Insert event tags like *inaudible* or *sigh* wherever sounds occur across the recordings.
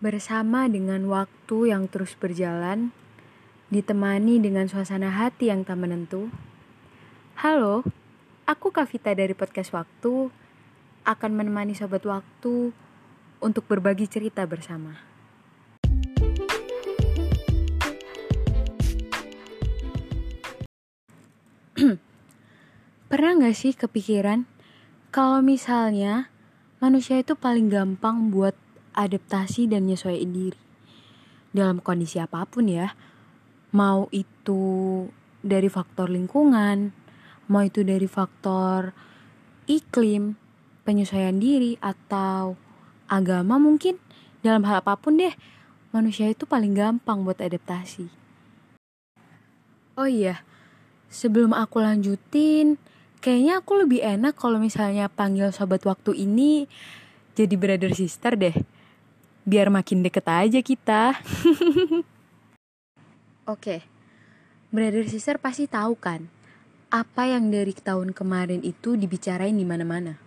Bersama dengan waktu yang terus berjalan, ditemani dengan suasana hati yang tak menentu. Halo, aku Kavita dari podcast Waktu akan menemani sobat waktu untuk berbagi cerita bersama. *clears throat* Pernah gak sih kepikiran kalau misalnya manusia itu paling gampang buat adaptasi dan nyesuaiin diri dalam kondisi apa pun ya, mau itu dari faktor lingkungan, mau itu dari faktor iklim, penyesuaian diri atau agama mungkin dalam hal apa pun deh manusia itu paling gampang buat adaptasi. Oh iya, sebelum aku lanjutin, kayaknya aku lebih enak kalau misalnya panggil sobat waktu ini jadi brother sister deh. Biar makin deket aja kita. *laughs* Oke, brother sister pasti tahu kan apa yang dari tahun kemarin itu dibicarain di mana-mana.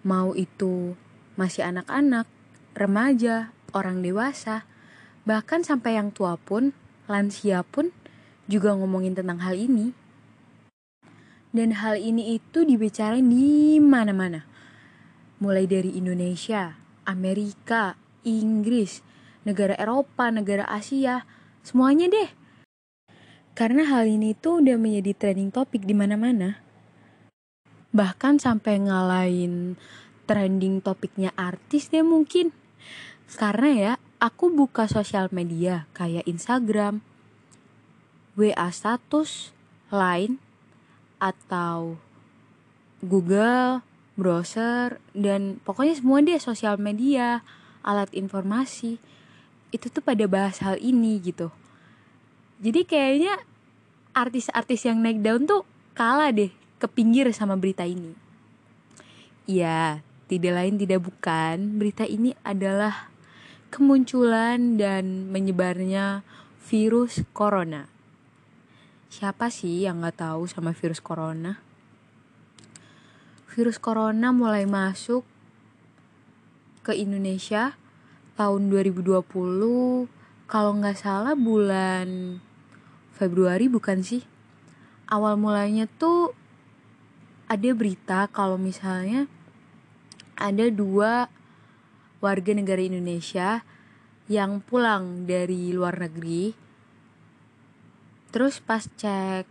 Mau itu masih anak-anak, remaja, orang dewasa, bahkan sampai yang tua pun, lansia pun juga ngomongin tentang hal ini. Dan hal ini itu dibicarain di mana-mana. Mulai dari Indonesia, Amerika, Inggris, negara Eropa, negara Asia, semuanya deh. Karena hal ini tuh udah menjadi trending topik di mana-mana. Bahkan sampai ngalahin trending topiknya artis deh mungkin. Karena ya, aku buka sosial media kayak Instagram, WA status, Line, atau Google, browser, dan pokoknya semua deh sosial media, alat informasi. Itu tuh pada bahas hal ini gitu. Jadi kayaknya artis-artis yang naik daun tuh kalah deh ke pinggir sama berita ini. Ya, tidak lain tidak bukan, berita ini adalah kemunculan dan menyebarnya virus corona. Siapa sih yang gak tahu sama virus corona? Virus corona mulai masuk ke Indonesia tahun 2020 kalau nggak salah bulan Februari bukan sih? Awal mulanya tuh ada berita kalau misalnya ada dua warga negara Indonesia yang pulang dari luar negeri. Terus pas cek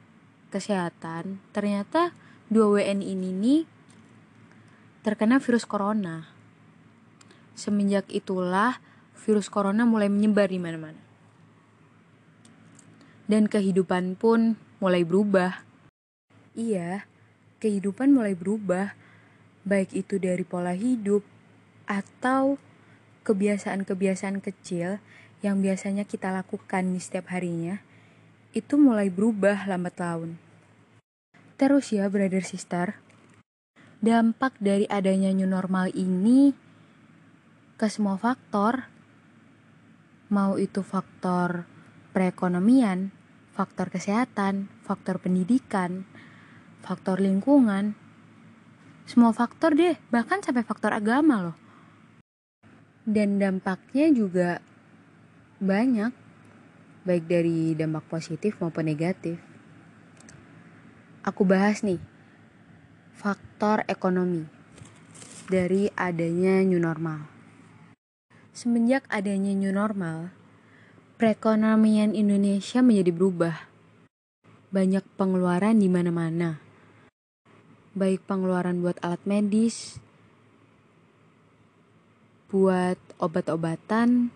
kesehatan, ternyata dua WNI ini nih terkena virus corona. Semenjak itulah virus corona mulai menyebar di mana-mana dan kehidupan pun mulai berubah. Iya, kehidupan mulai berubah, baik itu dari pola hidup atau kebiasaan-kebiasaan kecil yang biasanya kita lakukan di setiap harinya, itu mulai berubah lambat laun. Terus ya, brother sister, dampak dari adanya new normal ini ke semua faktor, mau itu faktor perekonomian, faktor kesehatan, faktor pendidikan, faktor lingkungan, semua faktor deh, bahkan sampai faktor agama loh. Dan dampaknya juga banyak, baik dari dampak positif maupun negatif. Aku bahas nih, faktor ekonomi dari adanya new normal. Semenjak adanya new normal, perekonomian Indonesia menjadi berubah. Banyak pengeluaran di mana-mana. Baik pengeluaran buat alat medis, buat obat-obatan,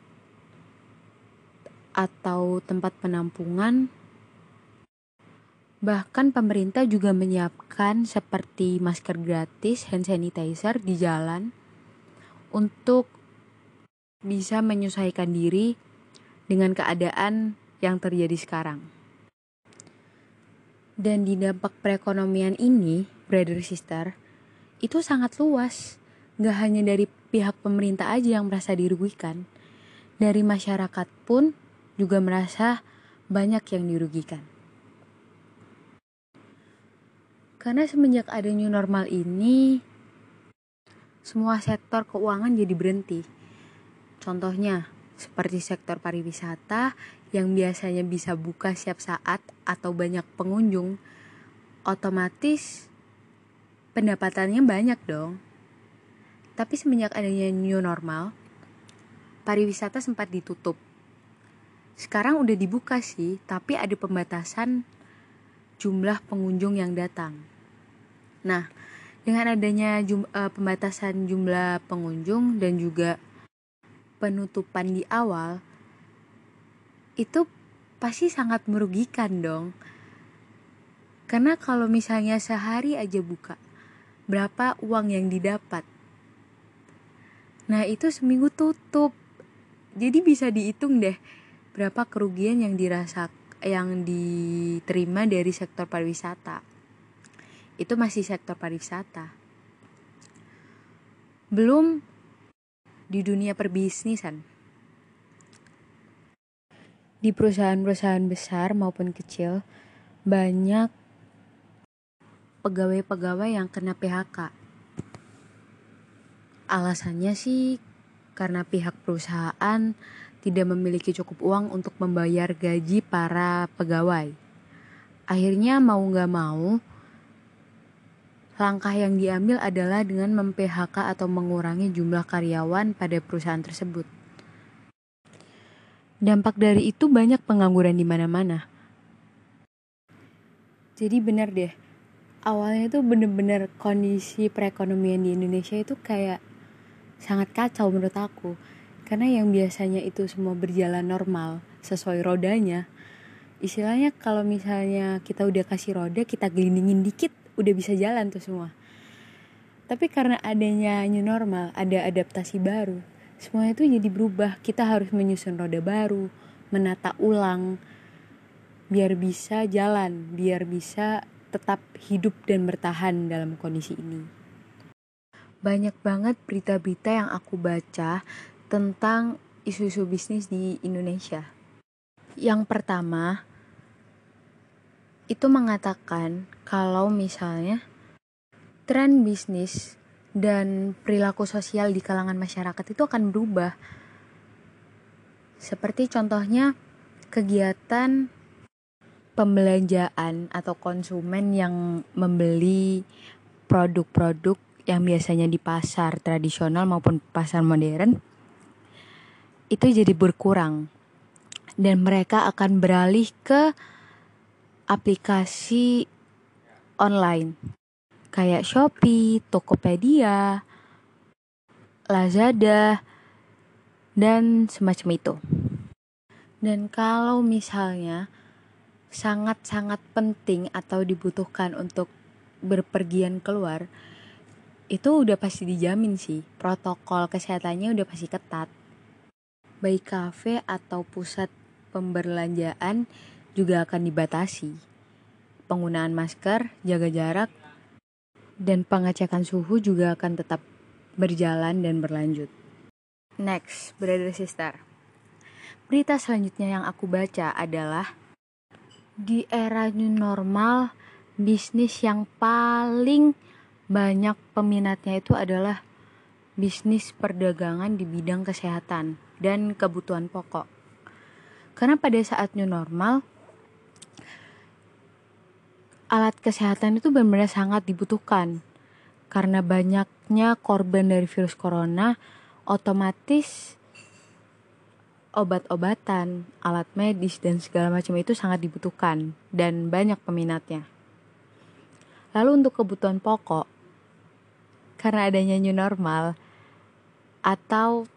atau tempat penampungan. Bahkan pemerintah juga menyiapkan seperti masker gratis, hand sanitizer di jalan untuk bisa menyesuaikan diri dengan keadaan yang terjadi sekarang. Dan di dampak perekonomian ini, brother sister, itu sangat luas. Gak hanya dari pihak pemerintah aja yang merasa dirugikan. Dari masyarakat pun juga merasa banyak yang dirugikan. Karena semenjak ada new normal ini, semua sektor keuangan jadi berhenti. Contohnya, seperti sektor pariwisata yang biasanya bisa buka setiap saat atau banyak pengunjung, otomatis pendapatannya banyak dong. Tapi semenjak adanya new normal, pariwisata sempat ditutup. Sekarang udah dibuka sih, tapi ada pembatasan jumlah pengunjung yang datang. Nah, dengan adanya jum, uh, pembatasan jumlah pengunjung dan juga penutupan di awal, itu pasti sangat merugikan dong. Karena kalau misalnya sehari aja buka, berapa uang yang didapat? Nah, itu seminggu tutup. Jadi bisa dihitung deh berapa kerugian yang dirasak yang diterima dari sektor pariwisata itu masih sektor pariwisata. Belum di dunia perbisnisan. Di perusahaan-perusahaan besar maupun kecil, banyak pegawai-pegawai yang kena PHK. Alasannya sih karena pihak perusahaan tidak memiliki cukup uang untuk membayar gaji para pegawai. Akhirnya mau gak mau, Langkah yang diambil adalah dengan mem-PHK atau mengurangi jumlah karyawan pada perusahaan tersebut. Dampak dari itu banyak pengangguran di mana-mana. Jadi benar deh, awalnya itu bener-bener kondisi perekonomian di Indonesia itu kayak sangat kacau menurut aku. Karena yang biasanya itu semua berjalan normal sesuai rodanya. Istilahnya kalau misalnya kita udah kasih roda, kita gelindingin dikit, udah bisa jalan tuh semua. Tapi karena adanya new normal ada adaptasi baru semuanya itu jadi berubah. Kita harus menyusun roda baru menata ulang biar bisa jalan biar bisa tetap hidup dan bertahan dalam kondisi ini. Banyak banget berita-berita yang aku baca tentang isu-isu bisnis di Indonesia. Yang pertama, itu mengatakan kalau misalnya tren bisnis dan perilaku sosial di kalangan masyarakat itu akan berubah. Seperti contohnya kegiatan pembelanjaan atau konsumen yang membeli produk-produk yang biasanya di pasar tradisional maupun pasar modern itu jadi berkurang dan mereka akan beralih ke aplikasi online kayak Shopee, Tokopedia, Lazada, dan semacam itu. Dan kalau misalnya sangat-sangat penting atau dibutuhkan untuk berpergian keluar, itu udah pasti dijamin sih. Protokol kesehatannya udah pasti ketat. Baik kafe atau pusat pemberlanjaan juga akan dibatasi. Penggunaan masker, jaga jarak, dan pengecekan suhu juga akan tetap berjalan dan berlanjut. Next, brother sister. Berita selanjutnya yang aku baca adalah di era new normal, bisnis yang paling banyak peminatnya itu adalah bisnis perdagangan di bidang kesehatan dan kebutuhan pokok. Karena pada saat new normal, alat kesehatan itu benar-benar sangat dibutuhkan. Karena banyaknya korban dari virus corona, otomatis obat-obatan, alat medis, dan segala macam itu sangat dibutuhkan dan banyak peminatnya. Lalu untuk kebutuhan pokok, karena adanya new normal, atau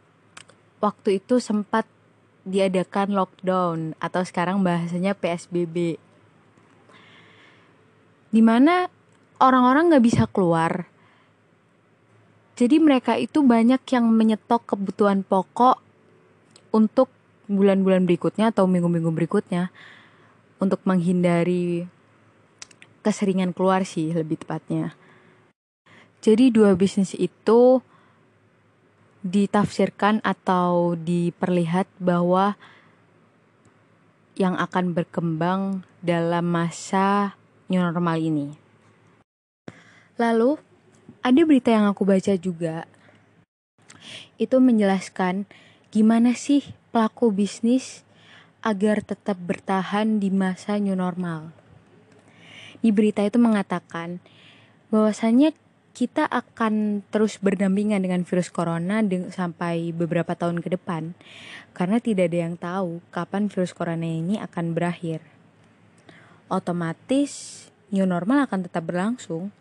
waktu itu sempat diadakan lockdown atau sekarang bahasanya PSBB di mana orang-orang nggak bisa keluar. Jadi mereka itu banyak yang menyetok kebutuhan pokok untuk bulan-bulan berikutnya atau minggu-minggu berikutnya untuk menghindari keseringan keluar sih lebih tepatnya. Jadi dua bisnis itu ditafsirkan atau diperlihat bahwa yang akan berkembang dalam masa new normal ini. Lalu, ada berita yang aku baca juga itu menjelaskan gimana sih pelaku bisnis agar tetap bertahan di masa new normal. Di berita itu mengatakan bahwasannya kita akan terus berdampingan dengan virus corona sampai beberapa tahun ke depan karena tidak ada yang tahu kapan virus corona ini akan berakhir. Otomatis new normal akan tetap berlangsung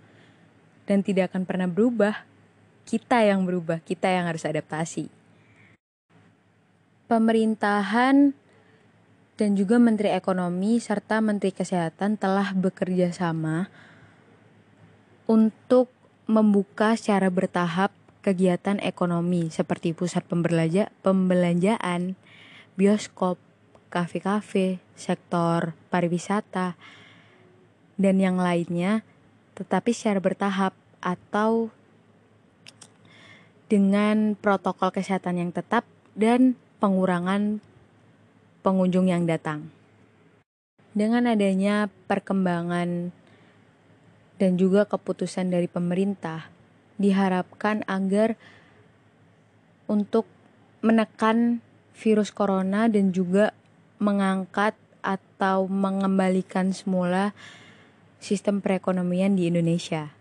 dan tidak akan pernah berubah. Kita yang berubah, kita yang harus adaptasi. Pemerintahan dan juga Menteri Ekonomi serta Menteri Kesehatan telah bekerja sama untuk membuka secara bertahap kegiatan ekonomi seperti pusat pembelanja, pembelanjaan, bioskop, kafe-kafe, sektor pariwisata, dan yang lainnya, tetapi secara bertahap atau dengan protokol kesehatan yang tetap dan pengurangan pengunjung yang datang. Dengan adanya perkembangan dan juga keputusan dari pemerintah diharapkan agar untuk menekan virus corona dan juga mengangkat atau mengembalikan semula sistem perekonomian di Indonesia.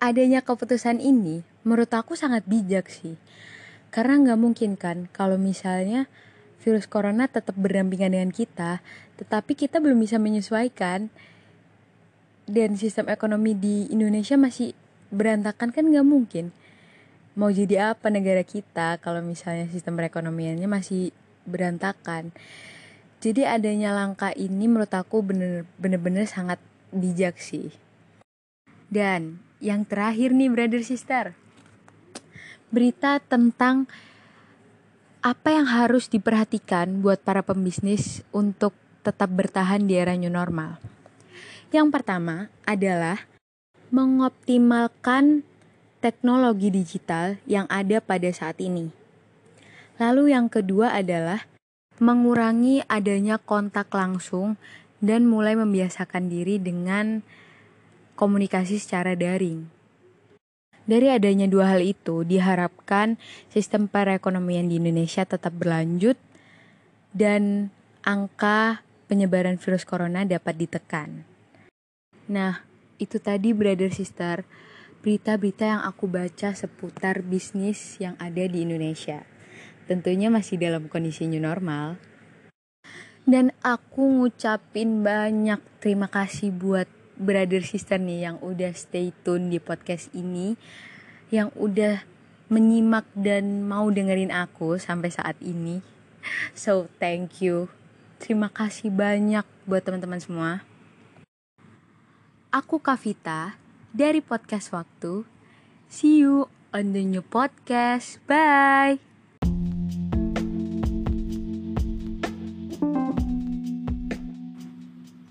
Adanya keputusan ini menurut aku sangat bijak sih. Karena nggak mungkin kan kalau misalnya virus corona tetap berdampingan dengan kita, tetapi kita belum bisa menyesuaikan dan sistem ekonomi di Indonesia masih berantakan kan nggak mungkin. Mau jadi apa negara kita kalau misalnya sistem perekonomiannya masih berantakan? Jadi adanya langkah ini menurut aku bener-bener sangat bijak sih. Dan yang terakhir nih brother sister. Berita tentang apa yang harus diperhatikan buat para pembisnis untuk tetap bertahan di era new normal yang pertama adalah mengoptimalkan teknologi digital yang ada pada saat ini. Lalu yang kedua adalah mengurangi adanya kontak langsung dan mulai membiasakan diri dengan komunikasi secara daring. Dari adanya dua hal itu, diharapkan sistem perekonomian di Indonesia tetap berlanjut dan angka penyebaran virus corona dapat ditekan. Nah, itu tadi brother sister, berita-berita yang aku baca seputar bisnis yang ada di Indonesia. Tentunya masih dalam kondisi new normal. Dan aku ngucapin banyak terima kasih buat brother sister nih yang udah stay tune di podcast ini, yang udah menyimak dan mau dengerin aku sampai saat ini. So, thank you. Terima kasih banyak buat teman-teman semua. Aku Kavita dari podcast Waktu. See you on the new podcast. Bye.